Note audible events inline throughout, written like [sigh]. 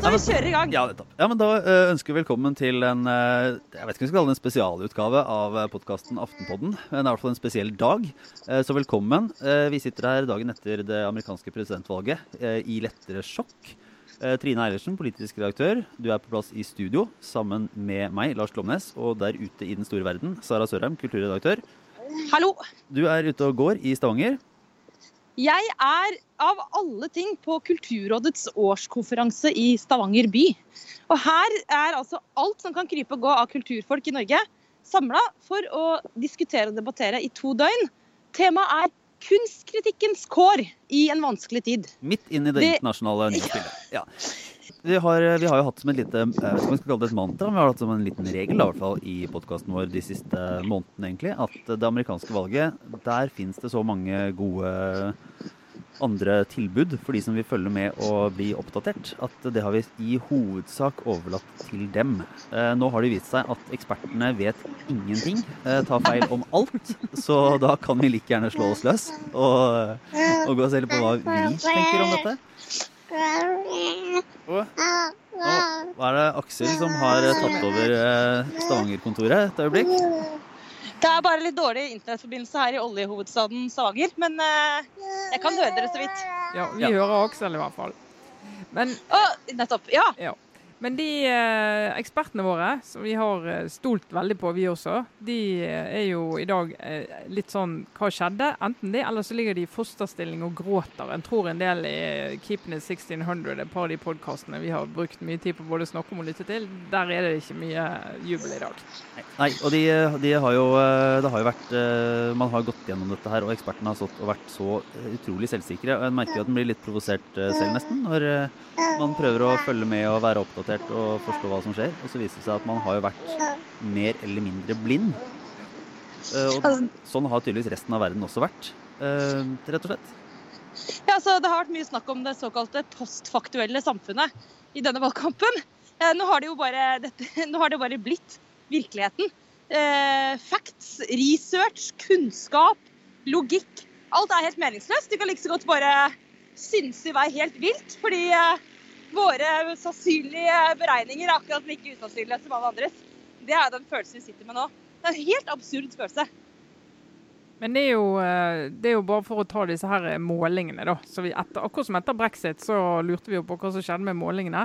Så vi kjører i gang. Ja, nettopp. Ja, men Da eh, ønsker vi velkommen til en eh, jeg vet ikke om vi skal kalle det en spesialutgave av podkasten Aftenpodden. Men det er i hvert fall en spesiell dag. Eh, Så velkommen. Eh, Vi sitter her dagen etter det amerikanske presidentvalget eh, i lettere sjokk. Eh, Trine Eilertsen, politisk redaktør, du er på plass i studio sammen med meg, Lars Klomnes, og der ute i den store verden, Sara Sørheim, kulturredaktør. Hallo. Du er ute og går i Stavanger. Jeg er av alle ting på Kulturrådets årskonferanse i Stavanger by. Og her er altså alt som kan krype og gå av kulturfolk i Norge, samla for å diskutere og debattere i to døgn. Temaet er kunstkritikkens kår i en vanskelig tid. Midt inn i det Det- internasjonale [laughs] nyhetsbildet. Ja. Vi har, vi har jo hatt som et lite om vi skal kalle det et mantra, men vi har hatt som en liten regel i hvert fall i podkasten vår de siste månedene, egentlig, at det amerikanske valget, der fins det så mange gode andre tilbud for de som vil følge med og bli oppdatert, at det har vi i hovedsak overlatt til dem. Eh, nå har det vist seg at ekspertene vet ingenting, eh, tar feil om alt, så da kan vi like gjerne slå oss løs og, og gå og se på hva vi tenker om dette. Hva er det Aksel som har eh, tatt over eh, Stavanger-kontoret et øyeblikk? Det er bare litt dårlig internettforbindelse her i oljehovedstaden Stavanger, men eh, jeg kan høre dere så vidt. Ja, vi Ja. hører Aksel i hvert fall. Men, Å, nettopp. Ja. Men de eh, ekspertene våre, som vi har eh, stolt veldig på, vi også, de eh, er jo i dag eh, litt sånn Hva skjedde? Enten det, eller så ligger de i fosterstilling og gråter. En tror en del i Keeping it 1600, et par av de podkastene vi har brukt mye tid på både å snakke om og lytte til, der er det ikke mye jubel i dag. Nei, og de, de har jo eh, Det har jo vært eh, Man har gått gjennom dette her, og ekspertene har stått og vært så eh, utrolig selvsikre. Og jeg merker jo at den blir litt provosert eh, selv, nesten, når eh, man prøver å følge med og være oppdatert og forstå hva som skjer. Og så viser det seg at man har jo vært mer eller mindre blind. Eh, Og Altså- sånn har tydeligvis resten av verden også vært, eh, rett og slett. Ja, så Det har vært mye snakk om det såkalte postfaktuelle samfunnet i denne valgkampen. Eh, nå, har det jo bare, dette, [laughs] det bare blitt virkeligheten. Facts, research, kunnskap, logikk. Alt er helt meningsløst. De kan like så godt bare synse i vei helt vilt. Fordi våre sannsynlige beregninger er akkurat like usannsynlige som alle andres. Det er den følelsen vi sitter med nå. Det er en helt absurd følelse. Men det er, jo, eh, det er jo bare for å ta disse her målingene, da. Etter, akkurat som etter brexit, så lurte vi jo på hva som skjedde med målingene.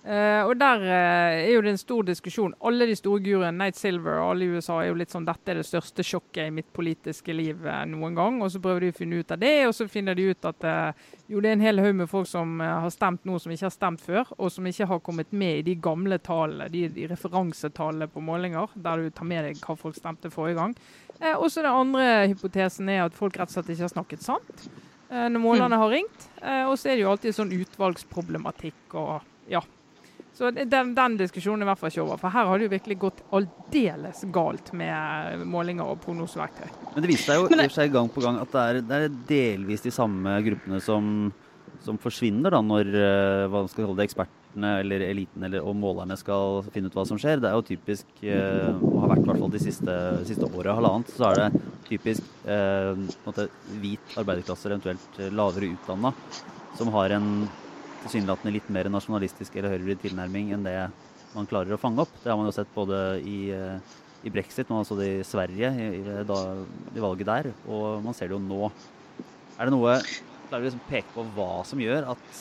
Eh, og der uh, er jo det en stor diskusjon. Alle de store guruene, Nate Silver og alle i USA, er jo litt sånn dette er det største sjokket i mitt politiske liv uh, noen gang. Og så prøver de å finne ut av det, og så finner de ut at jo, det er en hel haug med folk som har stemt noe som ikke har stemt før, og som ikke har kommet med i de gamle tallene, de, de referansetallene på målinger, der du tar med deg hva folk stemte forrige gang. Og så den andre hypotesen er at folk rett og slett ikke har snakket sant når målerne har ringt. Og så er det jo alltid sånn utvalgsproblematikk og ja. Så den, den diskusjonen er i hvert fall ikke over. For her har det jo virkelig gått aldeles galt med målinger og prognoseverktøy. Men det viser seg jo det- seg gang på gang at det er, det er delvis de samme gruppene som, som forsvinner da når eh, hva skal kalle det, ekspertene eller eliten eller, og målerne skal finne ut hva som skjer. Det er jo typisk, eh, og har vært i hvert fall de siste, siste året, halvannet, så er det typisk eh, måte, hvit arbeiderklasse, eventuelt eh, lavere utdanna, som har en tilsynelatende litt mer nasjonalistisk eller høyrevridd tilnærming enn det man klarer å fange opp. Det har man jo sett både i eh, i brexit, man så i Sverige i, i, da, i valget der, og man ser det jo nå. Er det noe Klarer du å peke på hva som gjør at,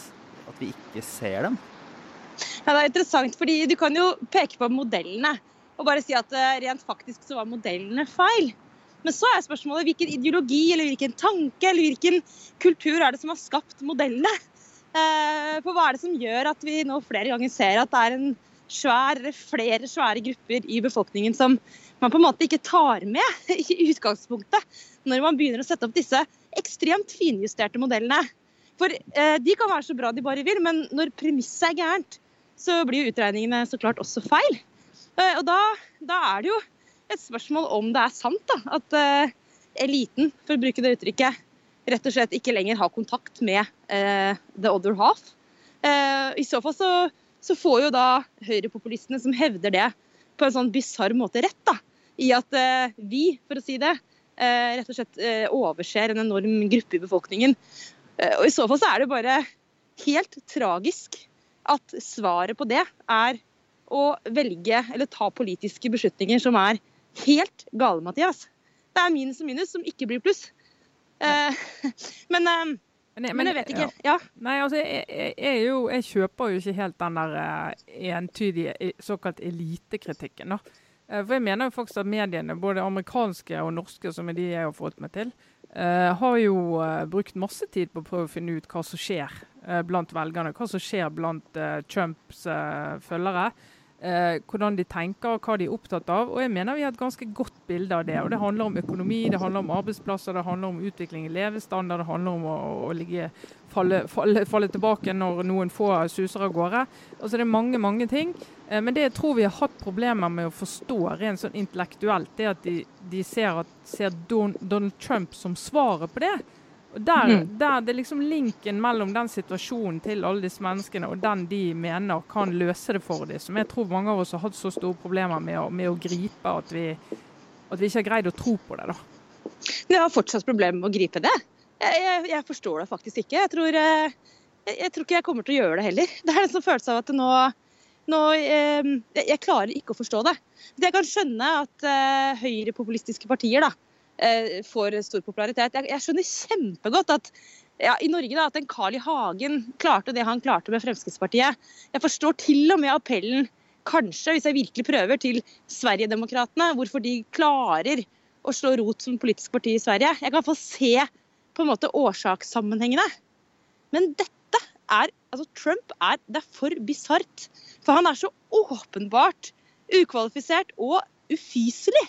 at vi ikke ser dem? Ja, Det er interessant, fordi du kan jo peke på modellene og bare si at eh, rent faktisk så var modellene feil. Men så er spørsmålet hvilken ideologi eller hvilken tanke eller hvilken kultur er det som har skapt modellene? Eh, For hva er det som gjør at vi nå flere ganger ser at det er en svær, flere svære grupper i befolkningen som man på en måte ikke tar med [laughs] i utgangspunktet når man begynner å sette opp disse ekstremt finjusterte modellene? For eh, de kan være så bra de bare vil, men når premisset er gærent, så blir utregningene så klart også feil. Eh, Og da, da er det jo et spørsmål om det er sant da, at eliten, for å bruke det uttrykket, rett og slett ikke lenger har kontakt med eh, the other half. Eh, I så fall så, så får jo da høyrepopulistene som hevder det på en sånn bisarr måte rett, da. I at eh, vi, for å si det, eh, rett og slett eh, overser en enorm gruppe i befolkningen. Eh, og I så fall så er det bare helt tragisk at svaret på det er å velge eller ta politiske beslutninger som er helt gale, Mathias. Det er minus og minus som ikke blir pluss. [laughs] Eh, men, eh, Men men jeg vet ikke. Ja. Nei, altså, jeg, jeg, jeg, jo, jeg kjøper jo ikke helt den der eh, entydige såkalt elitekritikken. da. For jeg mener jo faktisk at mediene, både amerikanske og norske, som er de jeg har fått meg til, Uh, har jo uh, brukt masse tid på å prøve å finne ut hva som skjer uh, blant velgerne. Hva som skjer blant Trumps følgere. Eh, hvordan de tenker, og hva de er opptatt av. Og jeg mener vi har et ganske godt bilde av det. Og det handler om økonomi, det handler om arbeidsplasser, det handler om utvikling i levestandard, det handler om å, å ligge, falle, falle, falle tilbake når noen få suser av gårde. Altså det er mange, mange ting. Eh, Men det jeg tror vi har hatt problemer med å forstå rent sånn intellektuelt, det at de, de ser, at, ser Don, Donald Trump som svaret på det. Og der, mm. der det er liksom linken mellom den situasjonen til alle disse menneskene og den de mener kan løse det for dem, som jeg tror mange av oss har hatt så store problemer med å, med å gripe at vi, at vi ikke har greid å tro på det. da. Vi har fortsatt problemer med å gripe det. Jeg, jeg, jeg forstår det faktisk ikke. Jeg tror, eh, jeg, jeg tror ikke jeg kommer til å gjøre det heller. Det er en sånn følelse av at nå, nå eh, jeg klarer ikke å forstå det. Jeg kan skjønne at uh, høyrepopulistiske partier da, eh, får stor popularitet. Jeg, jeg skjønner kjempegodt at ja, i Norge da, at en Carl I. Hagen klarte det han klarte med Fremskrittspartiet. Jeg forstår til og med appellen, kanskje, hvis jeg virkelig prøver, til Sverigedemokraterna. Hvorfor de klarer å slå rot som politisk parti i Sverige. Jeg kan få se på en måte årsakssammenhengene. Men dette er altså Trump er, det er for bisart. For han er så åpenbart ukvalifisert og ufyselig.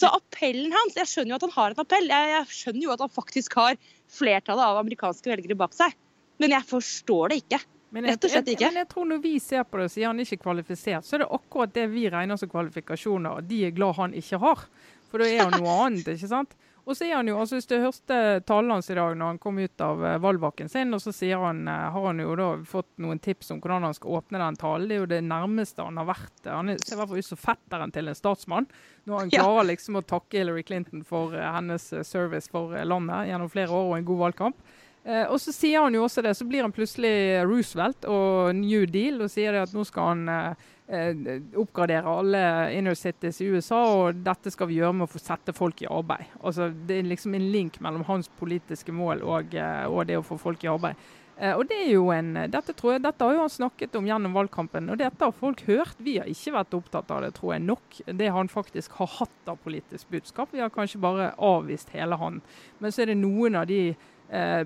Så appellen hans Jeg skjønner jo at han har en appell. Jeg, jeg skjønner jo at han faktisk har flertallet av amerikanske velgere bak seg. Men jeg forstår det ikke. Men jeg, jeg, jeg, men jeg tror når vi ser på det og sier han ikke er kvalifisert, så er det akkurat det vi regner som kvalifikasjoner. og De er glad han ikke har. For da er han noe annet, ikke sant? Og så er han jo, altså Hvis du hørte talen hans i dag når han kom ut av valgbakken valgvaken sin, og så sier han, eh, har han jo da fått noen tips om hvordan han skal åpne den talen. Det er jo det nærmeste han har vært. Han er- ser i hvert fall ut som fetteren til en statsmann. Når han [laughs] klarer liksom å takke Hillary Clinton for eh, hennes eh, service for eh, landet gjennom flere år og en god valgkamp. Eh, og så sier han jo også det, så blir han plutselig Roosevelt og New Deal og sier det at nå skal han eh, eh, oppgradere alle inner cities i USA, og dette skal vi gjøre med å få sette folk i arbeid. Altså Det er liksom en link mellom hans politiske mål og, eh, og det å få folk i arbeid. Eh, og det er jo en, dette, tror jeg, dette har jo han snakket om gjennom valgkampen, og dette har folk hørt. Vi har ikke vært opptatt av det, tror jeg, nok. Det han faktisk har hatt av politisk budskap. Vi har kanskje bare avvist hele han. Men så er det noen av de eh,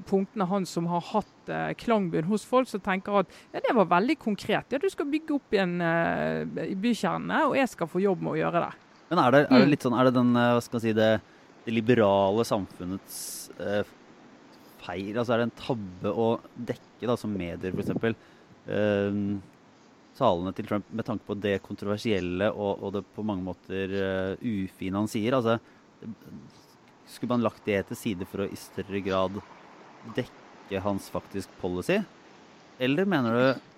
punktene hans som har hatt eh, klangbunn hos folk, som tenker at ja, det var veldig konkret. Ja, du skal bygge opp igjen eh, i bykjernene, og jeg skal få jobb med å gjøre det. Men er det, er det Mm. litt sånn Er det den, eh, hva skal man si, det, det liberale samfunnets eh, feil? Altså er det en tabbe å dekke, da, som medier f.eks., eh, talene til Trump med tanke på det kontroversielle og, og det på mange måter uh, ufine han sier? Altså, skulle man lagt det til side for å i større grad dekke hans faktisk policy? Eller mener du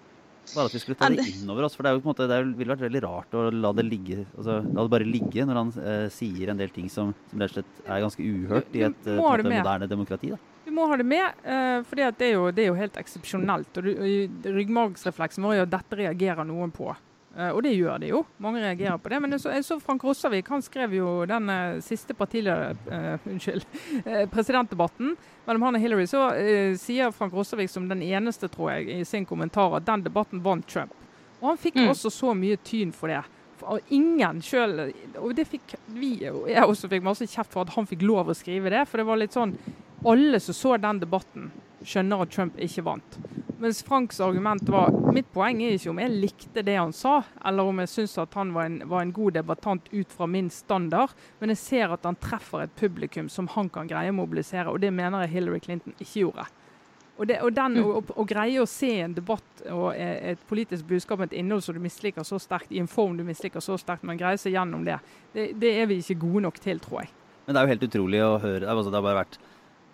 bare at vi skulle ta det innover oss? For det, er jo på en måte, det ville vært veldig rart å la det ligge altså, la det bare ligge når han eh, sier en del ting som, som rett og slett er ganske uhørt i et eh, moderne demokrati. Da. Du må ha det med, uh, for det, det er jo helt eksepsjonelt. Og og ryggmargsrefleksen vår er jo at dette reagerer noen på. Eh, og det gjør de jo. Mange reagerer på det. Men jeg så, jeg så Frank Rossavik han skrev jo den eh, siste partileder... Uh, [laughs] unnskyld. presidentdebatten mellom han og Hillary. Så uh, sier Frank Rossavik som den eneste, tror jeg, i sin kommentar at den debatten vant Trump. Og han fikk Mm. også så mye tyn for det. Og ingen sjøl Og det fikk vi og jeg også fikk masse kjeft for at han fikk lov å skrive det. For det var litt sånn Alle som så den debatten, skjønner at Trump ikke vant. Mens Franks argument var Mitt poeng er ikke om jeg likte det han sa, eller om jeg syns at han var en, var en god debattant ut fra min standard, men jeg ser at han treffer et publikum som han kan greie å mobilisere, og det mener jeg Hillary Clinton ikke gjorde. Og, det, og den, å, å, å greie å se en debatt og eh, et politisk budskap med et innhold som du misliker så sterkt, i en form du misliker så sterkt, men greie seg gjennom det, det, det er vi ikke gode nok til, tror jeg. Men det er jo helt utrolig å høre. Altså, det har bare vært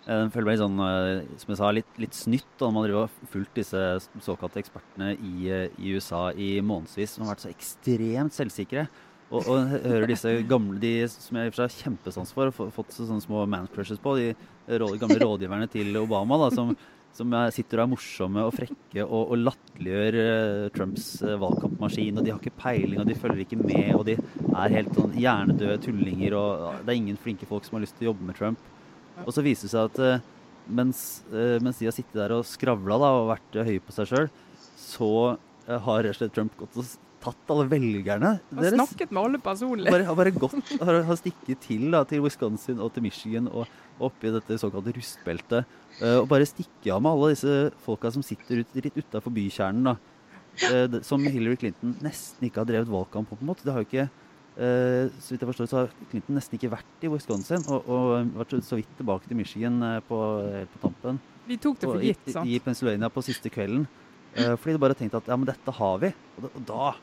jeg føler meg litt sånn, eh, som jeg sa, litt, litt snytt da man har fulgt disse såkalte ekspertene i, eh, i USA i månedsvis, som har vært så ekstremt selvsikre. Og, og hører disse gamle, de som jeg i og for seg har kjempesans for, og fått sånne små mancrushes på, de gamle rådgiverne til Obama, da, som, som sitter og er morsomme og frekke og, og latterliggjør Trumps valgkampmaskin. Og de har ikke peiling, og de følger ikke med, og de er helt sånn hjernedøde tullinger. Og uh, det er ingen flinke folk som har lyst til å jobbe med Trump. Og så viser det seg at mens, mens, de har sittet der og skravla og vært høye på seg sjøl, så har rett og slett Trump gått og tatt alle velgerne. Har snakket med alle personlig. Bare, har bare gått, har, har stikket til da, til Wisconsin og til Michigan og oppi dette såkalte rustbeltet. Og bare stikke av med alle disse folka som sitter ut, litt utafor bykjernen. da. Som Hillary Clinton nesten ikke har drevet valgkamp på. på en måte. Det har jo ikke, så vidt jeg forstår, så har Clinton nesten ikke vært i Wisconsin. Og, og vært så vidt tilbake til Michigan på, på tampen. Vi tok det for gitt, sant? I, I Pennsylvania på siste kvelden. fordi du bare tenkte at ja, men dette har vi. Og da, og da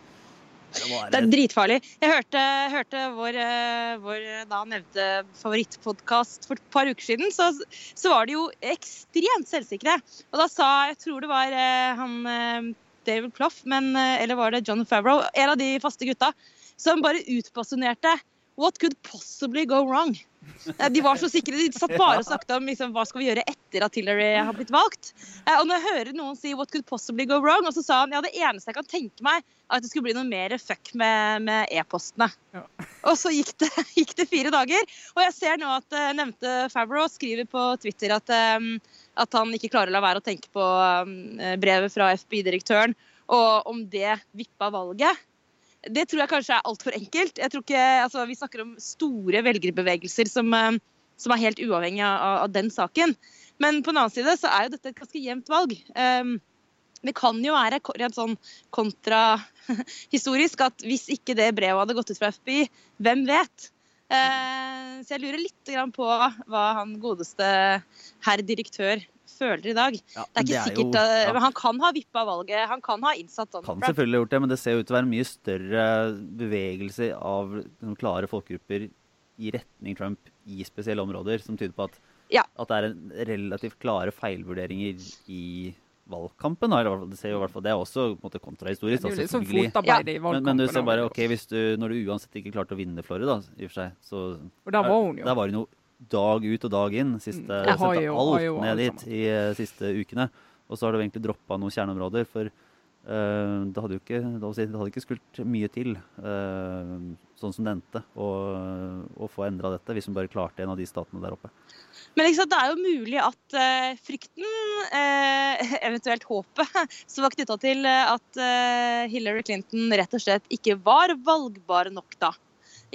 det er dritfarlig. Jeg hørte, hørte vår, eh, vår, da nevnte favorittpodkast for et par uker siden. Så, så, var de jo ekstremt selvsikre. Og da sa jeg tror det var eh, han eh, David Ploff, men, eller var det John Favreau, en av de faste gutta, som bare utbasunerte What could possibly go wrong? De var så sikre. De satt bare og snakket om liksom, hva skal vi gjøre etter at Hillary har blitt valgt. Og når jeg hører noen si 'what could possibly go wrong', og så sa han ja, det eneste jeg kan tenke meg, er at det skulle bli noe mer fuck med e-postene. Ja. Og så gikk det, [laughs] gikk det, fire dager. Og jeg ser nå at uh, nevnte Favreau skriver på Twitter at, at, han ikke klarer å la være å tenke på um, brevet fra FBI-direktøren, og om det vippa valget. Det tror jeg kanskje er altfor enkelt. Jeg tror ikke, altså, vi snakker om store velgerbevegelser som, eh, som er helt uavhengig av, av, den saken. Men på den annen side så er jo dette et ganske jevnt valg. Um, det kan jo være rent sånn kontrahistorisk at hvis ikke det brevet hadde gått ut fra FBI, hvem vet? Uh, så jeg lurer litt på hva han godeste herr direktør føler i dag. Ja, det er ikke det er sikkert, jo, ja. Han kan ha vippa valget, han kan ha innsatt Donald Kan selvfølgelig ha gjort det, men det ser ut til å være en mye større bevegelse av liksom, klare folkegrupper i retning Trump i spesielle områder, som tyder på at, ja. at det er en relativt klare feilvurderinger i valgkampen. Det, ser jo hvert fall, det er også på en måte kontrahistorisk. Det er jo litt fotarbeid i. Men, men, du ser bare, ok, hvis du, Når du uansett ikke klarte å vinne Florida, i og for seg, så Og der var hun jo. Der var hun jo dag ut og dag inn. Siste, mm. jeg har jo, alt jo, ned dit i uh, siste ukene. Og så har du egentlig droppa noen kjerneområder. For uh, det hadde jo ikke, det hadde ikke skult mye til, uh, sånn som det endte, å få endra dette, hvis hun bare klarte en av de statene der oppe. Men liksom, det er jo mulig at uh, frykten, uh, [laughs] eventuelt håpet, [laughs] som var knytta til at uh, Hillary Clinton rett og slett ikke var valgbar nok da.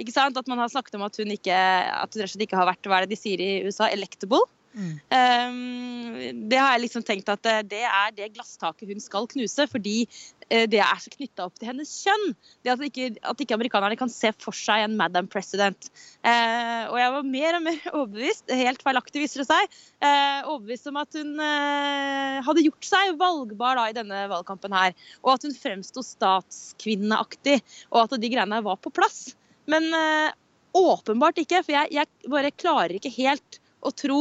Ikke sant? At man har snakket om at hun ikke, at hun rett ikke har vært hva er det de sier i USA, electable. Mm. Um, det har jeg liksom tenkt at eh, det er det glasstaket hun skal knuse, fordi uh, det er så knytta opp til hennes kjønn. Det at ikke, at ikke amerikanerne kan se for seg en Madam President. Uh, og jeg var mer og mer [laughs] overbevist, helt feilaktig viser det seg, uh, overbevist om at hun hadde gjort seg valgbar da, i denne valgkampen her. Og at hun fremsto statskvinneaktig, og at de greiene var på plass. Men uh, åpenbart ikke, for jeg, jeg, bare klarer ikke helt å tro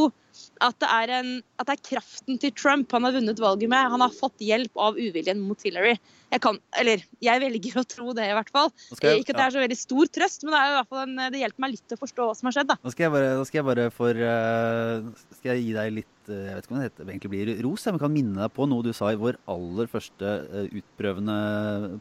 at det, en, at det, er kraften til Trump han har vunnet valget med. Han har fått hjelp av uviljen mot Hillary. Jeg kan, eller jeg velger å tro det, i hvert fall. Jeg, ikke at det er så veldig stor trøst, men det, er i hvert fall en, det hjelper meg litt å forstå hva som har skjedd. Da. Nå skal jeg bare, skal jeg bare for uh, Skal jeg gi deg litt uh, Jeg vet ikke om det heter, egentlig blir ros, men kan minne deg på noe du sa i vår aller første utprøvende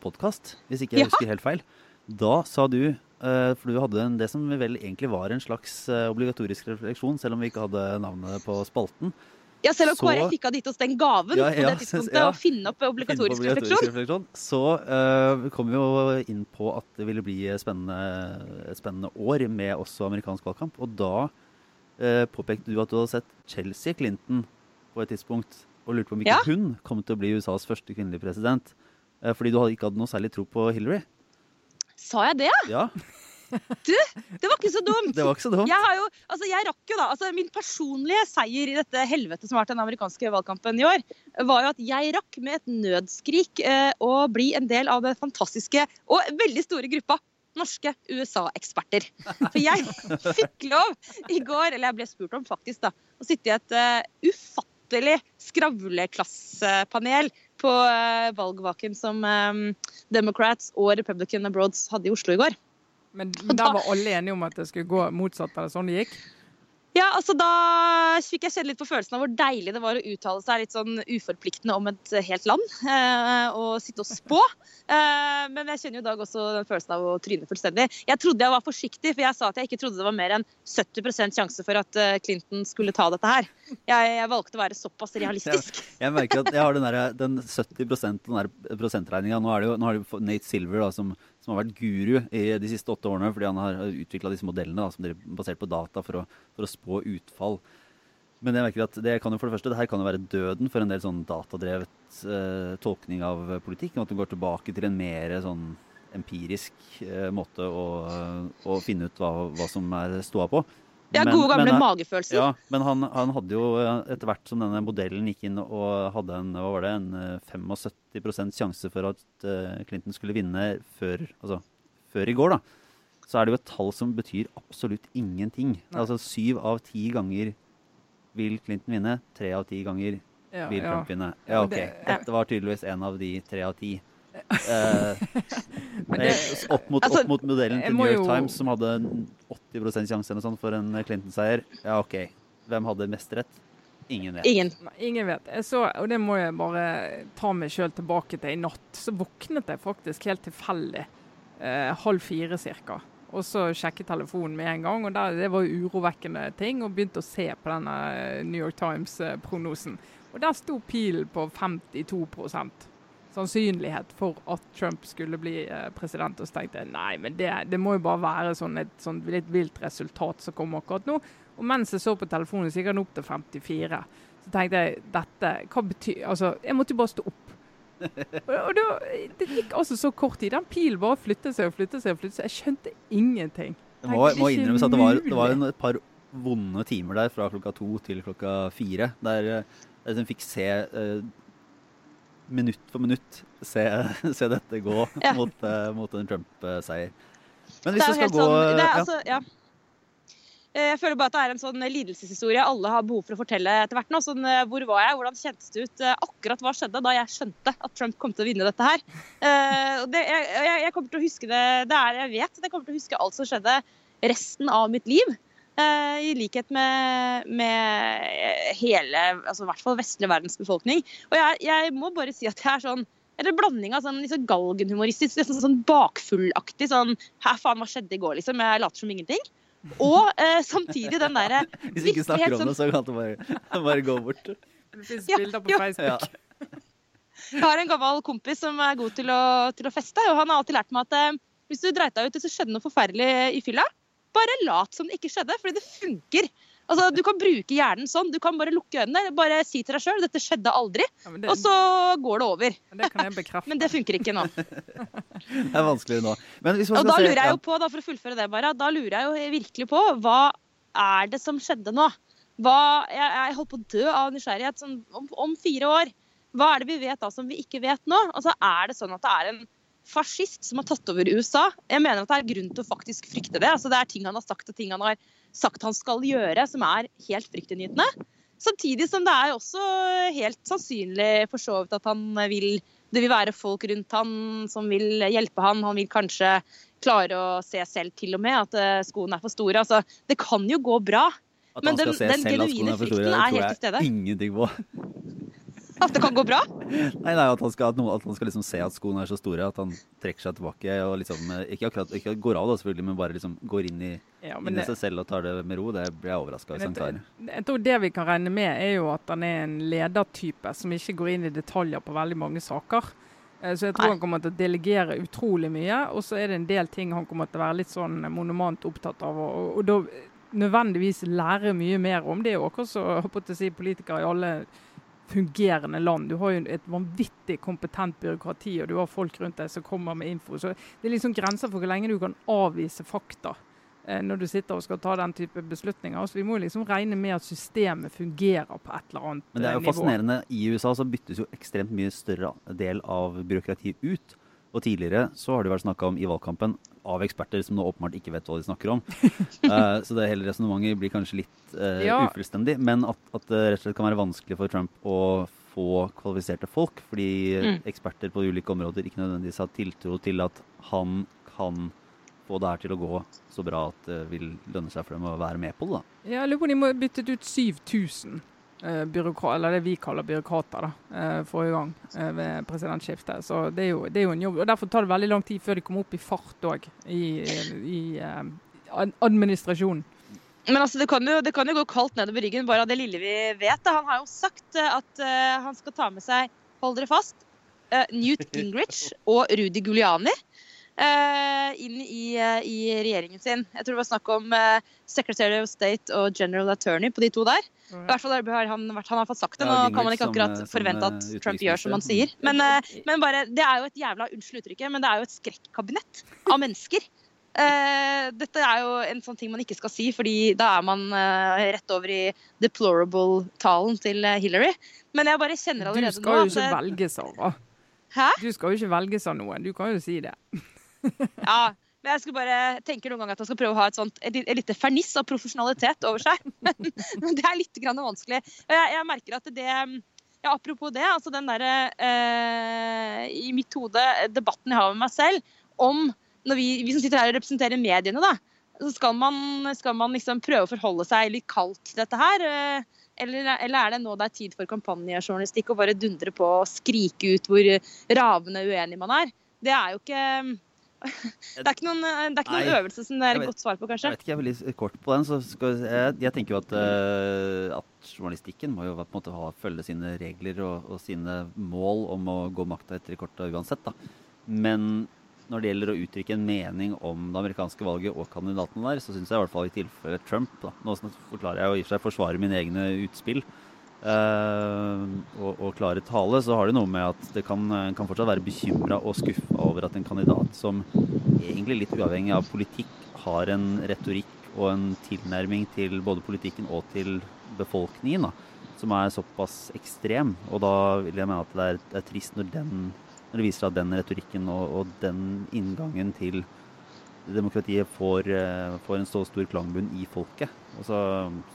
podkast, hvis ikke jeg ja. husker helt feil. Da sa du Eh, for du hadde en, det som vel egentlig var en slags eh, obligatorisk refleksjon, selv om vi ikke hadde navnet på spalten. Ja, selv om så, KrF ikke hadde gitt oss den gaven ja, ja, på det tidspunktet ja, å finne opp obligatorisk, finne obligatorisk refleksjon. Så uh, kom vi jo inn på at det ville bli spennende, et spennende år med også amerikansk valgkamp. Og da uh, påpekte du at du hadde sett Chelsea Clinton på et tidspunkt, og lurte på om ikke hun kom til å bli USAs første kvinnelige president. Uh, fordi du hadde ikke hadde noe særlig tro på Hillary. Sa jeg det? Ja. Du, det var ikke så dumt. Det var ikke så dumt. Jeg, jo, altså jeg rakk jo da, altså Min personlige seier i dette helvete som har vært den amerikanske valgkampen i år, var jo at jeg rakk med et nødskrik eh, å bli en del av den fantastiske og veldig store gruppa norske USA-eksperter. For jeg fikk lov i går, eller jeg ble spurt om faktisk, da, å sitte i et uh, ufattelig skravleklassepanel på uh, valgvaken som um, Democrats og Republican Abroads hadde i Oslo i går. Men, men der var alle enige om at det skulle gå motsatt av det sånn det gikk? Ja, altså Da fikk jeg kjenne litt på følelsen av hvor deilig det var å uttale seg litt sånn uforpliktende om et helt land. Eh, og sitte og spå. [laughs] Eh, men jeg kjenner jo i dag også den følelsen av å tryne fullstendig. Jeg trodde jeg var forsiktig, for jeg sa at jeg ikke trodde det var mer enn 70 sjanse for at eh, Clinton skulle ta dette her. Jeg, jeg valgte å være såpass [laughs] realistisk. Jeg, jeg merker at jeg har den, der, den 70 den der prosentregninga. Nå er det jo, nå har du Nate Silver da, som som har vært guru i de siste åtte årene fordi han har utvikla disse modellene da, som er basert på data for å, for å, spå utfall. Men jeg merker at det kan jo for det første, det her kan jo være døden for en del sånn datadrevet eh, tolkning av politikk. At du går tilbake til en mer sånn empirisk eh, måte å, å, finne ut hva, hva som er ståa på. Ja, gode gamle men, magefølelser. Ja, men han, han, hadde jo eh, etter hvert som denne modellen gikk inn og hadde en, hva var det, en 75 eh, sjanse for at uh, Clinton skulle vinne før, altså, før i går, da, så er det jo et tall som betyr absolutt ingenting. Nei. Altså syv av ti ganger vil Clinton vinne, tre av ti ganger ja, vil Trump ja. vinne. Ja, OK. Dette var tydeligvis en av de tre av ti. [laughs] Eh, det, opp, mot, altså, opp, mot, modellen til New York jo... Times, som hadde 80 sjanse sånn for en Clinton-seier. Ja, OK. Hvem hadde mest rett? Ingen vet. Ingen, ingen vet. Så, og det må jeg bare ta meg sjøl tilbake til. I natt så våknet jeg faktisk helt tilfeldig. Eh, halv fire ca. Og så sjekket telefonen med en gang, og der, det var urovekkende ting. Og begynte å se på denne New York Times-prognosen. Og der sto pilen på 52 sannsynlighet for at Trump skulle bli eh, president. Og så tenkte jeg nei, men det, det må jo bare være sånn et sånn litt vilt resultat som kommer akkurat nå. Og mens jeg så på telefonen, så gikk han opp til 54. Så tenkte jeg dette Hva betyr Altså, jeg måtte jo bare stå opp. [laughs] Og det, det, gikk altså så kort tid. Den pilen bare flyttet seg og flyttet seg. og flyttet seg. Jeg skjønte ingenting. Det må, må innrømmes at det var, det var et par vonde timer der fra klokka to til klokka fire. Der eh, jeg liksom fikk se uh, minutt for minutt se, [laughs] se dette gå [laughs] ja. mot, uh, mot, en Trump-seier. Men hvis det, det skal gå sånn, det altså, ja. Eh, jeg føler bare at det er en sånn lidelseshistorie alle har behov for å fortelle etter hvert. nå. Sånn, eh, hvor var jeg? Hvordan kjentes det ut? Akkurat hva skjedde da jeg skjønte at Trump kom til å vinne dette her? Det, jeg, jeg, kommer til å huske det, det er jeg vet. Jeg kommer til å huske alt som skjedde resten av mitt liv. Eh, I likhet med, med hele, altså i hvert fall vestlige verdens befolkning. Og jeg, jeg, må bare si at jeg er sånn eller blanding av sånn liksom galgenhumoristisk, liksom sånn bakfullaktig sånn Hæ, faen, hva skjedde i går, liksom? Jeg later som ingenting. Og eh, samtidig den derre [laughs] Hvis ikke snakker om det, så kan du bare, [laughs] bare gå bort. Det fins ja, bilder på Facebook. Ja. Jeg har en gammel kompis som er god til å, til å feste, og han har alltid lært meg at eh, hvis du dreit deg ut så skjedde noe forferdelig i fylla, bare lat som det ikke skjedde, fordi det funker. Altså, Du kan bruke hjernen sånn. Du kan bare lukke øynene, bare si til deg sjøl 'dette skjedde aldri', ja, det, og så går det over. Det kan jeg bekrefte. Men det funker ikke nå. [laughs] det er vanskelig nå. og da lurer jeg jo på, da, for å fullføre det bare, da lurer jeg jo virkelig på hva er det som skjedde nå? Hva, jeg, jeg holdt på å dø av nysgjerrighet sånn, om, om, fire år. Hva er det vi vet da som vi ikke vet nå? Altså, Er det sånn at det er en fascist som har tatt over USA. Jeg mener at det er grunn til å faktisk frykte det. Altså, det er ting han har sagt og ting han har sagt han skal gjøre, som er helt fryktinngytende. Samtidig som det er også helt sannsynlig for så vidt at han vil det vil være folk rundt han som vil hjelpe han. Han vil kanskje klare å se selv til og med at eh, skoene er for store. Altså, det kan jo gå bra. At han men den, den genuine skoene er for store, det tror jeg Ingenting på. At det kan gå bra? Nei, nei at han skal, at han skal liksom se at skoene er så store at han trekker seg tilbake. og liksom, eh, Ikke akkurat ikke går av, da, selvfølgelig, men bare liksom går inn i, ja, inn i seg selv og tar det med ro. Det blir jeg overraska hvis han klarer. Jeg tror det vi kan regne med, er jo at han er en ledertype som ikke går inn i detaljer på veldig mange saker. Eh, så jeg tror Nei. han kommer til å delegere utrolig mye. Og så er det en del ting han kommer til å være litt sånn monomant opptatt av. Og, og, og da nødvendigvis lære mye mer om. Det er jo akkurat som si, politikere i alle fungerende land. Du har jo et vanvittig kompetent byråkrati, og du har folk rundt deg som kommer med info. Så det er liksom grenser for hvor lenge du kan avvise fakta eh, når du sitter og skal ta den type beslutninger. Så vi må liksom regne med at systemet fungerer på et eller annet nivå. Men det er jo nivå. fascinerende. I USA så byttes jo ekstremt mye større del av byråkratiet ut. Og tidligere så har det vært snakka om i valgkampen av eksperter som nå åpenbart ikke vet hva de snakker om. uh, [laughs] så det hele resonnementet blir kanskje litt uh, ja. ufullstendig. Men at, at, det rett og slett kan være vanskelig for Trump å få kvalifiserte folk, fordi mm. eksperter på ulike områder ikke nødvendigvis har tiltro til at han kan få det her til å gå så bra at det vil lønne seg for dem å være med på det. da. Ja, Jeg lurer på om de må ha byttet ut 7000 eh, byråkra- eller det vi kaller byråkrater, da, eh, forrige gang eh, ved presidentskiftet. Så det er, jo, det er jo en jobb. og Derfor tar det veldig lang tid før de kommer opp i fart òg, i, i administrasjonen. Men altså, det kan, jo, det kan jo gå kaldt nedover ryggen bare av det lille vi vet. Da. Han har jo sagt at uh, han skal ta med seg, hold dere fast, uh, Newt [laughs] Gingrich og Rudy Giuliani eh, inn i, eh, i regjeringen sin. Jeg tror det var snakk om eh, Secretary of State og General Attorney på de to der. I hvert fall har han, vært- han har fått sagt det. Ja, Nå kan man ikke akkurat eh, som, forvente eh, at Trump gjør som han sier. Men, eh, men bare, det er jo et jævla Unnskyld uttrykket, men det er jo et skrekkabinett av mennesker. Uh, dette er jo en sånn ting man ikke skal si, fordi da er man uh, rett over i deplorable-talen til eh, Hillary. Men jeg bare kjenner Du allerede skal jo nå ikke at eh, velge, Sara. Hæ? Du skal jo ikke velges av noen. Du kan jo si det. [laughs] Ja, men jeg skulle bare tenker noen ganger at han skal prøve å ha et sånt, et, lite ferniss av profesjonalitet over seg. [laughs] Men det er litt grann vanskelig. Jeg, jeg merker at det ja, Apropos det, altså den derre eh, I mitt hode, debatten jeg har med meg selv om når vi, vi som sitter her og representerer mediene, da, så skal man, skal man liksom prøve å forholde seg litt kaldt til dette her. eh, Eller, eller er det nå det er tid for kampanjejournalistikk og bare dundre på og skrike ut hvor ravende uenig man er? Det er jo ikke [laughs] det er ikke noen, det er ikke noen øvelse som det er et godt svar på, kanskje. Jeg vet ikke, jeg er veldig kort på den. jeg, jeg tenker jo at, uh, at journalistikken må jo på en måte ha, følge sine regler og, og sine mål om å gå makta etter i korta uansett. da. Men når det gjelder å uttrykke en mening om det amerikanske valget og kandidatene der, så syns jeg i hvert fall i tilfelle Trump da, Nå forklarer jeg jo i og for seg forsvarer mine egne utspill. Eh, og, og klare tale, så har det noe med at det kan, kan fortsatt være bekymra og skuffa over at en kandidat som egentlig litt uavhengig av politikk, har en retorikk og en tilnærming til både politikken og til befolkningen da, som er såpass ekstrem. Og da vil jeg mene at det er, det er trist når, den, når det viser at den retorikken og, og den inngangen til demokratiet får, eh, får en så stor klangbunn i folket. Og så,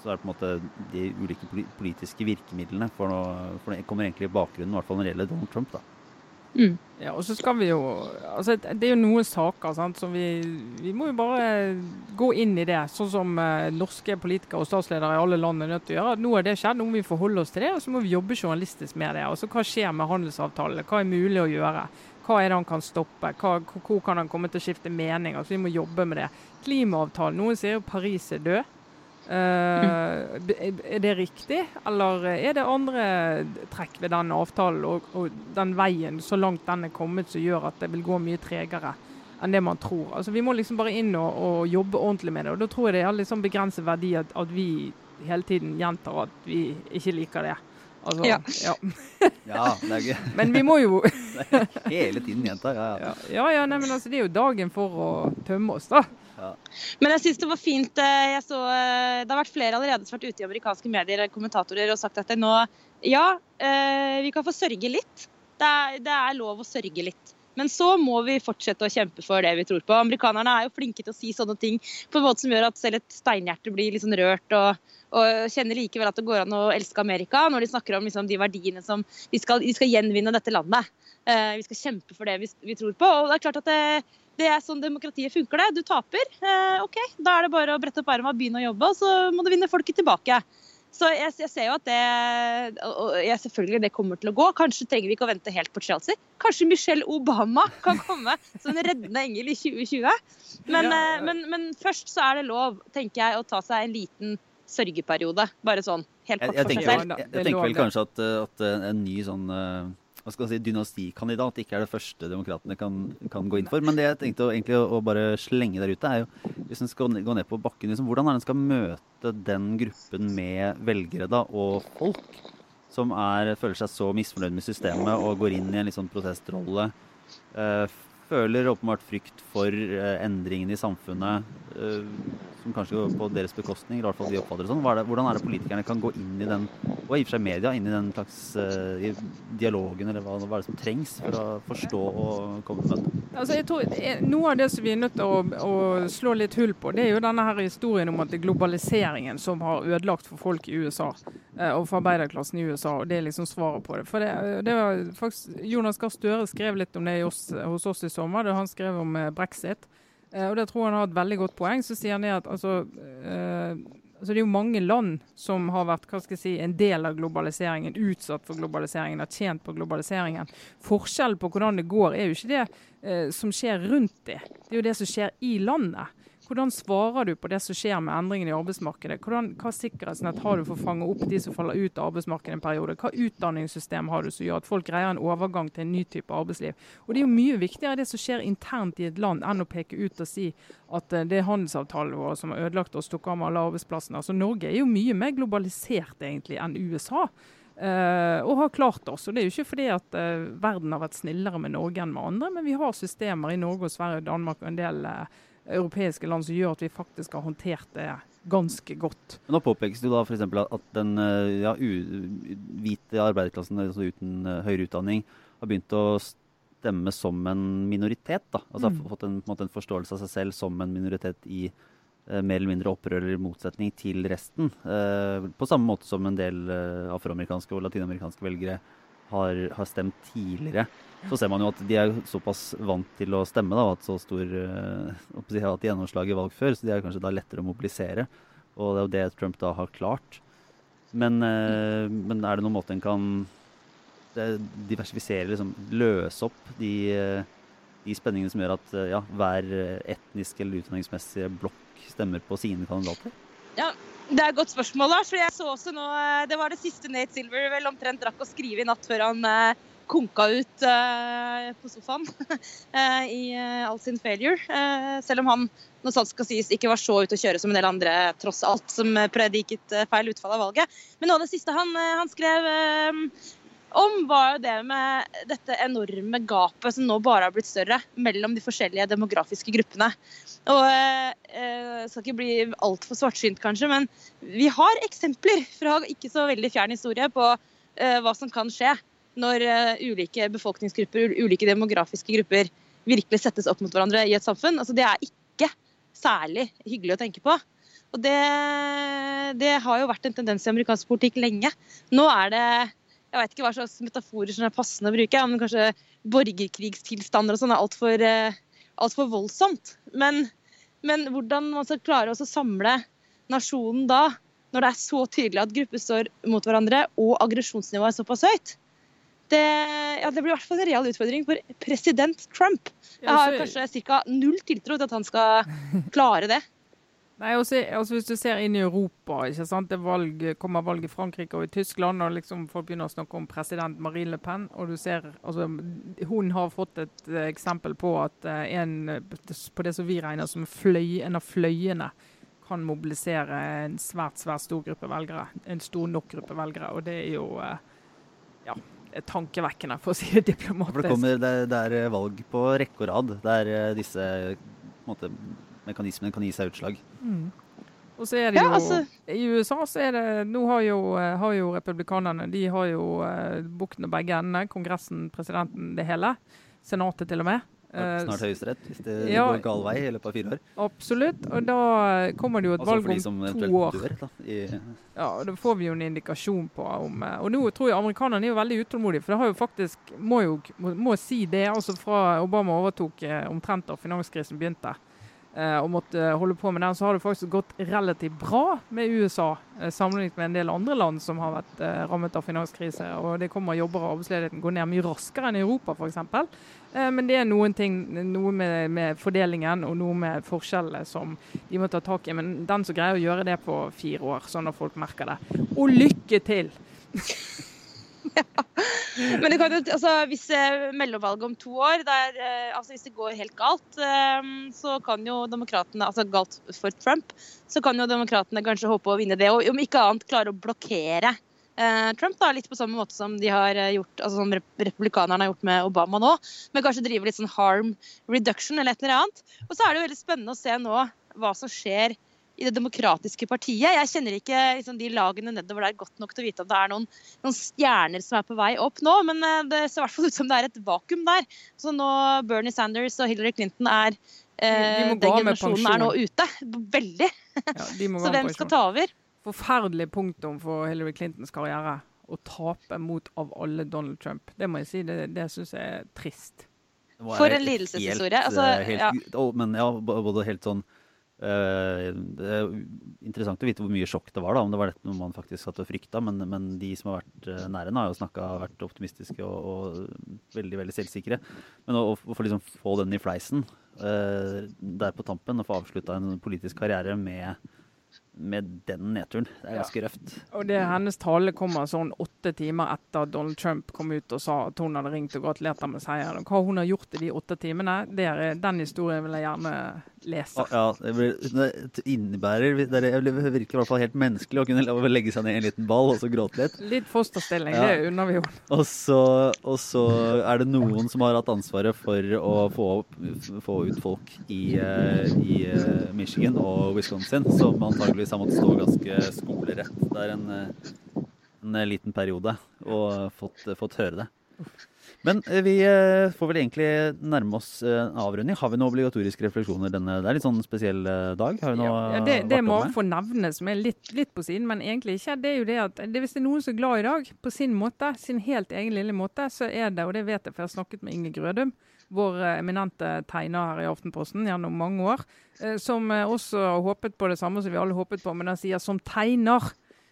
så er det på en måte de ulike politiske virkemidlene for, noe, for det kommer egentlig i bakgrunnen, i hvert fall når det gjelder Donald Trump. da. Ja, og så skal vi jo altså Det er jo noen saker sant, som vi Vi må jo bare gå inn i det, sånn som eh, norske politikere og statsledere i alle land er nødt til å gjøre. Nå har det skjedd, nå må vi forholde oss til det, og så må vi jobbe journalistisk med det. Altså, Hva skjer med handelsavtalene? Hva er mulig å gjøre? Hva er det han kan stoppe? Hva, hvor kan han komme til å skifte mening? Altså, Vi må jobbe med det. Klimaavtalen. Noen sier jo Paris er død. Uh, er det riktig, eller er det andre trekk ved den avtalen og, og den veien så langt den er kommet som gjør at det vil gå mye tregere enn det man tror? Altså Vi må liksom bare inn og, og jobbe ordentlig med det. og Da tror jeg det er sånn begrenset verdi at, at vi hele tiden gjentar at vi ikke liker det. Altså, Ja. ja. Ja, det er gøy. [laughs] Men vi må jo [laughs] hele tiden jenter Ja, ja. Ja, ja, ja nei, men altså, det er jo dagen for å tømme oss, da. Men jeg syns det var fint. eh, Jeg så, eh, det har vært flere allerede som har vært ute i amerikanske medier kommentatorer og sagt at det nå Ja, eh, vi kan få sørge litt. Det er, det er lov å sørge litt. Men så må vi fortsette å kjempe for det vi tror på. Amerikanerne er jo flinke til å si sånne ting på en måte som gjør at selv et steinhjerte blir sånn rørt og, og kjenner likevel at det går an å elske Amerika når de snakker om liksom, de verdiene som vi skal, vi skal gjenvinne dette landet. Eh, vi skal kjempe for det vi, vi tror på. Og det er klart at det, det er sånn demokratiet funker det. Du taper. Eh, OK, da er det bare å brette opp armene og begynne å jobbe, og så må du vinne folket tilbake. Så jeg, jeg ser jo at det og jeg, selvfølgelig det kommer til å gå. Kanskje trenger vi ikke å vente helt på Chelsea. Kanskje Michelle Obama [laughs] kan komme som en reddende engel i 2020. Men, Ja. eh, men, men først så er det lov, tenker jeg, å ta seg en liten sørgeperiode. Bare sånn helt kort jeg, for seg selv. jeg, jeg tenker vel kanskje at, eh, at eh, en ny sånn eh, hva skal man si, dynastikandidat ikke er det første demokratene kan, kan gå inn for. Men det jeg tenkte å, egentlig å, å bare slenge der ute, er jo hvis en skal gå ned på bakken, liksom, hvordan er det en skal møte den gruppen med velgere da, og folk som er, føler seg så misfornøyd med systemet og går inn i en litt sånn protestrolle. eh, føler åpenbart frykt for eh, endringene i samfunnet, eh, som kanskje går på deres bekostning. i hvert fall vi oppfatter det sånn. Hvordan er det politikerne kan gå inn i den, og i og for seg media, inn i den slags eh, i dialogen, eller hva, hva er det som trengs for å forstå og komme til møte? Altså, jeg Noe av det som vi er nødt til å, å slå litt hull på, det er jo denne her historien om at det er globaliseringen som har ødelagt for folk i USA. Og for arbeiderklassen i USA. og Det er liksom svaret på det. For det, det var faktisk, Jonas Gahr Støre skrev litt om det i oss, hos oss i sommer. da Han skrev om eh, brexit. Eh, og det tror han har et veldig godt poeng. Så sier han det at altså, eh, altså Det er jo mange land som har vært hva skal jeg si, en del av globaliseringen, utsatt for globaliseringen, har tjent på globaliseringen. Forskjellen på hvordan det går, er jo ikke det som skjer rundt det. Det er jo det som skjer i landet. Hvordan svarer du på det som skjer med endringene i arbeidsmarkedet? Hvordan, hva sikkerhetsnett har du for å fange opp de som faller ut av arbeidsmarkedet en periode? Hva utdanningssystem har du som gjør at folk greier en overgang til en ny type arbeidsliv? Og Det er jo mye viktigere det som skjer internt i et land, enn å peke ut og si at eh, det er handelsavtalen vår som har ødelagt oss, tok av med alle arbeidsplassene. Altså Norge er jo mye mer globalisert egentlig enn USA. Uh, og har klart oss. Og Det er jo ikke fordi at uh, verden har vært snillere med Norge enn med andre, men vi har systemer i Norge og Sverige og Danmark og en del uh, europeiske land som gjør at vi faktisk har håndtert det ganske godt. Men Nå påpekes det da f.eks. at den eh, ja, hvite arbeiderklassen altså uten uh, høyere utdanning har begynt å stemme som en minoritet. da. Altså mm. har fått en, en, en, forståelse av seg selv som en minoritet i eh, mer eller mindre opprør eller motsetning til resten. Eh, på samme måte som en del afroamerikanske og latinamerikanske velgere har, har stemt tidligere så ser man jo at de er såpass vant til å stemme, da, at så stor uh, har hatt gjennomslag i valg før, så de er kanskje da lettere å mobilisere. Og det er jo det Trump da har klart. Men, uh, men er det noen måte en kan diversifisere, liksom løse opp de, uh, de spenningene som gjør at ja, hver etnisk eller utdanningsmessig blokk stemmer på sine kandidater? Ja, det er et godt spørsmål, Lars. For jeg så også nå, Det var det siste Nate Silver vel omtrent rakk å skrive i natt før han konka ut uh, på sofaen uh, [laughs] i uh, all sin failure. selv om han når sant skal sies, ikke var så ute å kjøre som en del andre, tross alt, som prediket feil utfall av valget. Men noe av det siste han, han skrev om, var jo det med dette enorme gapet som nå bare har blitt større mellom de forskjellige demografiske gruppene. Og Jeg skal ikke bli altfor svartsynt, kanskje, men vi har eksempler fra ikke så veldig fjern historie på hva som kan skje når uh, ulike befolkningsgrupper, ulike demografiske grupper, virkelig settes opp mot hverandre i et samfunn. Altså, det er ikke særlig hyggelig å tenke på. Og det, det, har jo vært en tendens i amerikansk politikk lenge. Nå er det jeg vet ikke hva slags metaforer som er passende å bruke, men kanskje borgerkrigstilstander og sånn er altfor uh, alt for voldsomt. Men, men, hvordan man skal klare å samle nasjonen da, når det er så tydelig at grupper står mot hverandre og aggresjonsnivået er såpass høyt, det, ja, det blir i hvert fall en real utfordring for president Trump. Jeg har kanskje ca. null tiltro til at han skal klare det. [laughs] Nei, også, også Hvis du ser inn i Europa, ikke sant? det valg, kommer valg i Frankrike og i Tyskland, og liksom folk begynner å snakke om president Marine Le Pen, og du ser, altså, Hun har fått et uh, eksempel på at uh, en, på det som vi regner som fløy, en av fløyene kan mobilisere en svært svært stor gruppe velgere. En stor nok gruppe velgere. og det er jo uh, ja, tankevekkende, for å si det diplomatisk. For det, kommer, det, det er valg på rekke og rad der eh, disse måte, mekanismene kan gi seg utslag. Mm. Og så er det jo, ja, altså. I USA så er det Nå har jo, eh, har jo republikanerne de har jo uh, buktene begge endene. Kongressen, presidenten, det hele. Senatet til og med. Eh, snart Høyesterett, hvis det ja, går gal vei i løpet av fire år. Absolutt. Og da kommer det jo et altså valg om to år. Dør, da. Ja, Da får vi jo en indikasjon på om eh, Og nå tror jeg amerikanerne er jo veldig utålmodige, for det har jo faktisk Må jo må si det. altså Fra Obama overtok eh, omtrent da finanskrisen begynte, og måtte holde på med den, så har det faktisk gått relativt bra med USA, sammenlignet med en del andre land som har vært rammet av finanskrise. og Det kommer jobber og arbeidsledigheten går ned mye raskere enn i Europa, f.eks. Eh, men det er noen ting, noe med, med, fordelingen og noe med forskjellene som de må ta tak i. Men den som greier å gjøre det på fire år, sånn at folk merker det. Og lykke til! ja. [laughs] Men det kan, altså, hvis eh, mellomvalget om to år, der, eh, altså, hvis det går helt galt, så kan jo demokratene Altså galt for Trump, så kan jo demokratene kanskje håpe å vinne det. Og om ikke annet klare å blokkere Trump, da, litt på samme måte som de har eh, gjort, altså som republikanerne har gjort med Obama nå. Men kanskje drive litt sånn harm reduction eller et eller annet. Og så er det jo veldig spennende å se nå hva som skjer i det demokratiske partiet. Jeg kjenner ikke liksom, de lagene nedover der godt nok til å vite om det er noen, noen, stjerner som er på vei opp nå, men eh, det ser i hvert fall ut som det er et vakuum der. Så nå Bernie Sanders og Hillary Clinton er eh, Den generasjonen er nå ute. Veldig. Ja, [laughs] så hvem skal ta over? Forferdelig punktum for Hillary Clintons karriere. Å tape mot av alle Donald Trump. Det må jeg si, det, det syns jeg er trist. For en lidelseshistorie. Altså, eh, ja. oh, Men ja, både helt sånn uh, Det er interessant å vite hvor mye sjokk det var, da, om det var dette man faktisk satt og frykta. Men, men de som har vært eh, nære, henne, har jo snakka, vært optimistiske og, og veldig veldig selvsikre. Men å, å få liksom få den i fleisen uh, der på tampen, og få avslutta en politisk karriere med, med den nedturen, det er Ja. ganske røft. Og det Hennes tale kommer sånn åtte timer etter at Donald Trump kom ut og sa at hun hadde ringt og gratulert ham med seieren. Hva hun har gjort i de åtte timene, det er, den historien vil jeg gjerne lese. Ja, det, blir, det innebærer Det er- det virker i hvert fall helt menneskelig å kunne legge seg ned i en liten ball og så gråte litt. Litt fosterstilling, Ja. det unner vi henne. Og så, og så er det noen som har hatt ansvaret for å få, opp, få ut folk i, eh, i eh, Michigan og Wisconsin, som antageligvis har måttet stå ganske skolerett der en, eh, en eh, liten periode og fått, fått høre det. Men eh, vi eh, får vel egentlig nærme oss eh, en avrunding. Har vi noen obligatoriske refleksjoner denne Det er litt sånn spesiell eh, dag. Har vi noe Ja, det, det må få nevne, som er litt, litt på siden, men egentlig ikke. Det er jo det at det, hvis det er noen som er glad i dag, på sin måte, sin helt egen lille måte, så er det, og det vet jeg for jeg har snakket med Inge Grødum, vår eminente tegner her i Aftenposten gjennom mange år, eh, som eh, også har håpet på det samme som vi alle håpet på, men han sier som tegner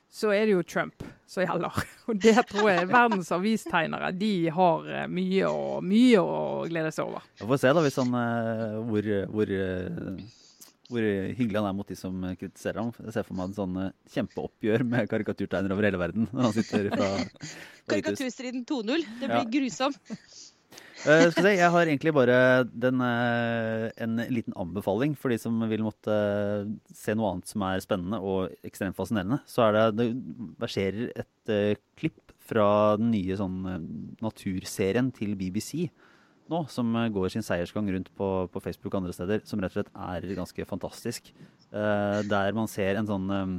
så er det jo Trump som gjelder. [laughs] Og det tror jeg verdens avistegnere de har eh, mye og, mye å glede seg over. Vi får se da hvis han, eh, hvor, hvor, hvor hyggelig han er mot de som kritiserer ham. Jeg ser for meg en sånn kjempeoppgjør med karikaturtegnere over hele verden når han sitter fra. [laughs] Karikaturstriden 2-0. Det blir Ja. grusom. Eh, skal vi jeg har egentlig bare den, uh, en liten anbefaling for de som vil måtte uh, se noe annet som er spennende og ekstremt fascinerende. Så er det, det verserer et eh, klipp fra den nye sånn eh, naturserien til BBC nå, som eh, går sin seiersgang rundt på, på Facebook og andre steder, som rett og slett er ganske fantastisk. Eh, der man ser en sånn eh,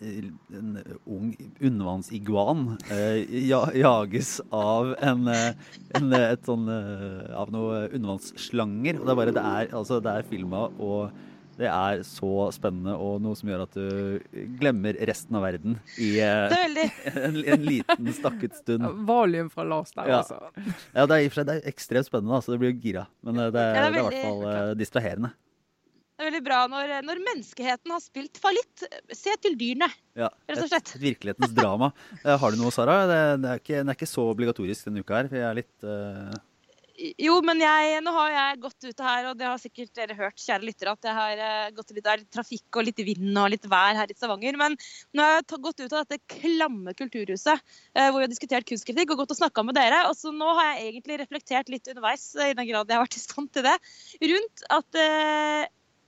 en ung undervannsiguan eh, ja, jages av en, eh, en eh, et sånn eh, av noen undervannsslanger. Og det er bare det er, altså, det er filma, og det er så spennende og noe som gjør at du glemmer resten av verden i eh, [laughs] en, en liten stakket stund. [laughs] Valium fra Lars der, Ja. altså. Ja, det er i og for seg ekstremt spennende, altså. Det blir gira. Men eh, det, det er det er i hvert fall eh, distraherende. Bra når, når menneskeheten har spilt fallitt. Se til dyrene. Ja, Rett og et, slett. et virkelighetens drama. [laughs] Eh, Har du noe, Sara? Det, det, er ikke, den er ikke så obligatorisk denne uka her. For jeg er litt uh... Jo, men jeg, nå har jeg gått ut her, og det har sikkert dere hørt, kjære lyttere, at jeg har eh, gått litt der trafikk og litt vind og litt vær her i Stavanger. Men nå har jeg gått ut av dette klamme kulturhuset hvor vi har diskutert kunstkritikk og gått og snakka med dere. Og så nå har jeg egentlig reflektert litt underveis, i den grad jeg har vært i stand til det, rundt at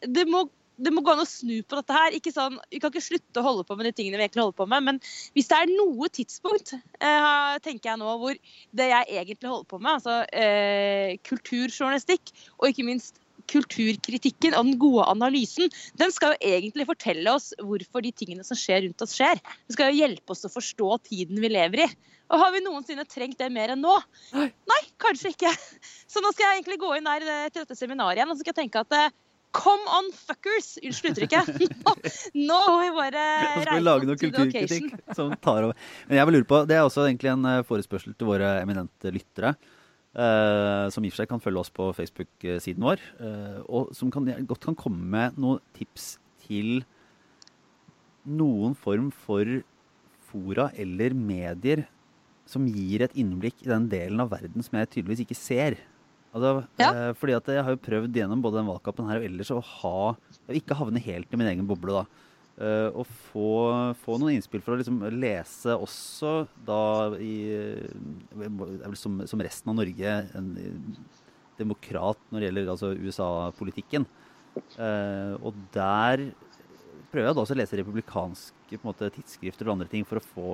det må det må gå an å snu på dette her. Ikke sånn, vi kan ikke slutte å holde på med de tingene vi egentlig holder på med. Men hvis det er noe tidspunkt, eh, tenker jeg nå, hvor det jeg egentlig holder på med, altså eh, kulturjournalistikk og ikke minst kulturkritikken og den gode analysen, den skal jo egentlig fortelle oss hvorfor de tingene som skjer rundt oss, skjer. Den skal jo hjelpe oss å forstå tiden vi lever i. Og har vi noensinne trengt det mer enn nå? Nei, kanskje ikke. Så nå skal jeg egentlig gå inn der eh, til dette seminaret igjen og så skal jeg tenke at eh, Come on, fuckers! Unnskyld uttrykket. [laughs] Nå, nå må vi bare reise lage noe kulturkritikk [laughs] som tar over. Men jeg vil lure på, Det er også egentlig en eh, forespørsel til våre eminente lyttere. Uh, som i og for seg kan følge oss på Facebook-siden vår. Uh, og som kan, godt kan komme med noen tips til noen form for fora eller medier som gir et innblikk i den delen av verden som jeg tydeligvis ikke ser. Altså, Ja. eh, fordi at jeg har jo prøvd gjennom både den valgkampen her og ellers å ha ikke havne helt i min egen boble, da. Eh, og få, få noen innspill for å liksom lese også da i eh, som, som resten av Norge en demokrat når det gjelder altså USA-politikken. Eh, og der prøver jeg da også å lese republikanske måte, tidsskrifter og andre ting for å få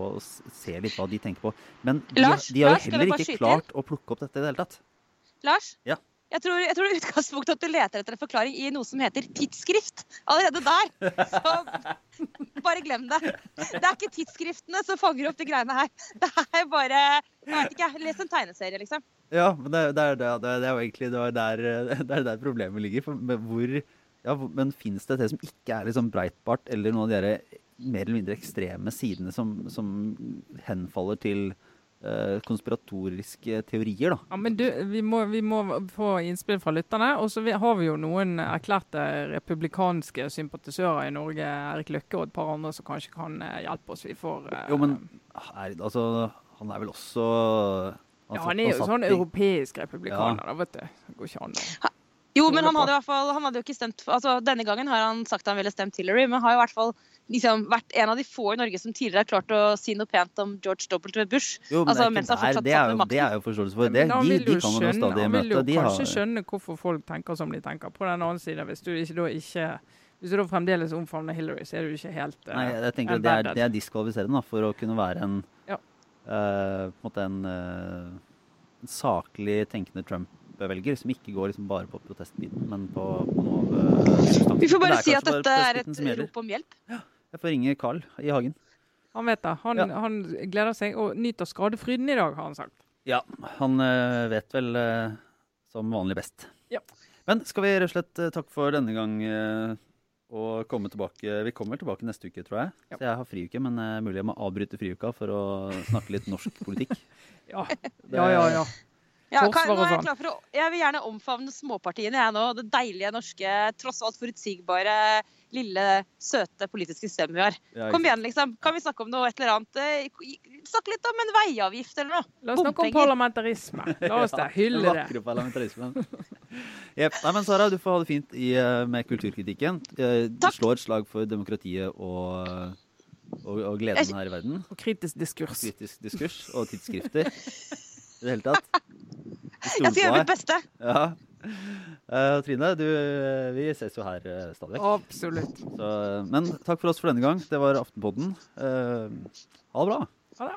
se litt hva de tenker på. Men de, Lars, de har jo heller ikke klart å plukke opp dette i det hele tatt. Lars? Ja. Jeg tror, jeg tror utgangspunktet at du leter etter en forklaring i noe som heter tidsskrift. Allerede der. Så [laughs] bare glem det. Det er ikke tidsskriftene som fanger opp de greiene her. Det er bare Jeg vet ikke, les en tegneserie, liksom. Ja, men det, det, er, det, det er jo egentlig det er der, [laughs] det er der problemet ligger. For, hvor, ja, men fins det det som ikke er liksom Breitbart eller noen av de mer eller mindre ekstreme sidene som, som henfaller til konspiratoriske teorier, da. Ja, men du, vi må, vi må få innspill fra lytterne. Og så har vi jo noen erklærte republikanske sympatisører i Norge. Erik Løkke og et par andre som kanskje kan eh, hjelpe oss. Vi får eh, Jo, men er, altså, han er vel også ja, Han er jo satt sånn i- europeisk republikaner, da, vet du. Det går ikke an å Jo, men han hadde i hvert fall, han hadde jo ikke stemt for- altså Denne gangen har han sagt han ville stemt Hillary, men har jo i hvert fall liksom vært en av de få i Norge som tidligere har klart å si noe pent om George W. Bush. Jo, men Altså, det, er mens han der, det, er jo, det er jo forståelse for. Det, de, de kan man jo stadig møte. han vil jo. De har, kanskje skjønne hvorfor folk tenker som de tenker. På den annen side, hvis du ikke, da ikke hvis du da fremdeles omfavner Hillary, så er du ikke helt uh, nei, jeg tenker at det er, det er diskvalifiserende for å kunne være en, Ja. uh, på en, måte en, saklig tenkende saklig tenkende Trump-velger, som ikke går liksom bare på protestbiten, men på, på noe av uh. Vi får bare si at dette er et rop om hjelp. Ja, Jeg får ringe Carl i Hagen. Han vet det. Han, Ja. han gleder seg og nyter skadefryden i dag, har han sagt. Ja, han uh, vet vel uh, som vanlig best. Ja. Men skal vi rett og slett takke for denne gang og komme tilbake Vi kommer tilbake neste uke, tror jeg. Ja. Så jeg har friuke, men uh, mulig jeg må avbryte friuka for å snakke litt norsk politikk. [laughs] Ja, ja, ja. ja. Ja, kan, nå er jeg, klar for å, jeg vil gjerne omfavne småpartiene, jeg nå. Det deilige norske, tross alt forutsigbare, lille, søte politiske systemet vi har. Kom igjen, liksom. Kan vi snakke om noe et eller annet? eh, Snakke litt om en veiavgift eller noe. La oss snakke om parlamentarisme. La oss det. [laughs] Hylle det. vakre parlamentarismen. Yep. [laughs] Nei, men Sara, du får ha det fint i, eh, med kulturkritikken. Eh, Du Takk. slår et slag for demokratiet og, og, og gleden her i verden. Og kritisk diskurs. Kritisk diskurs og tidsskrifter. [laughs] I det hele tatt. [laughs] Jeg skal gjøre mitt beste. Ja. Uh, Trine, du, eh, vi ses jo her uh, stadig vekk. Absolutt. Så, eh, Men takk for oss for denne gang. Det var Aftenpodden. Uh, ha det bra. Ha det.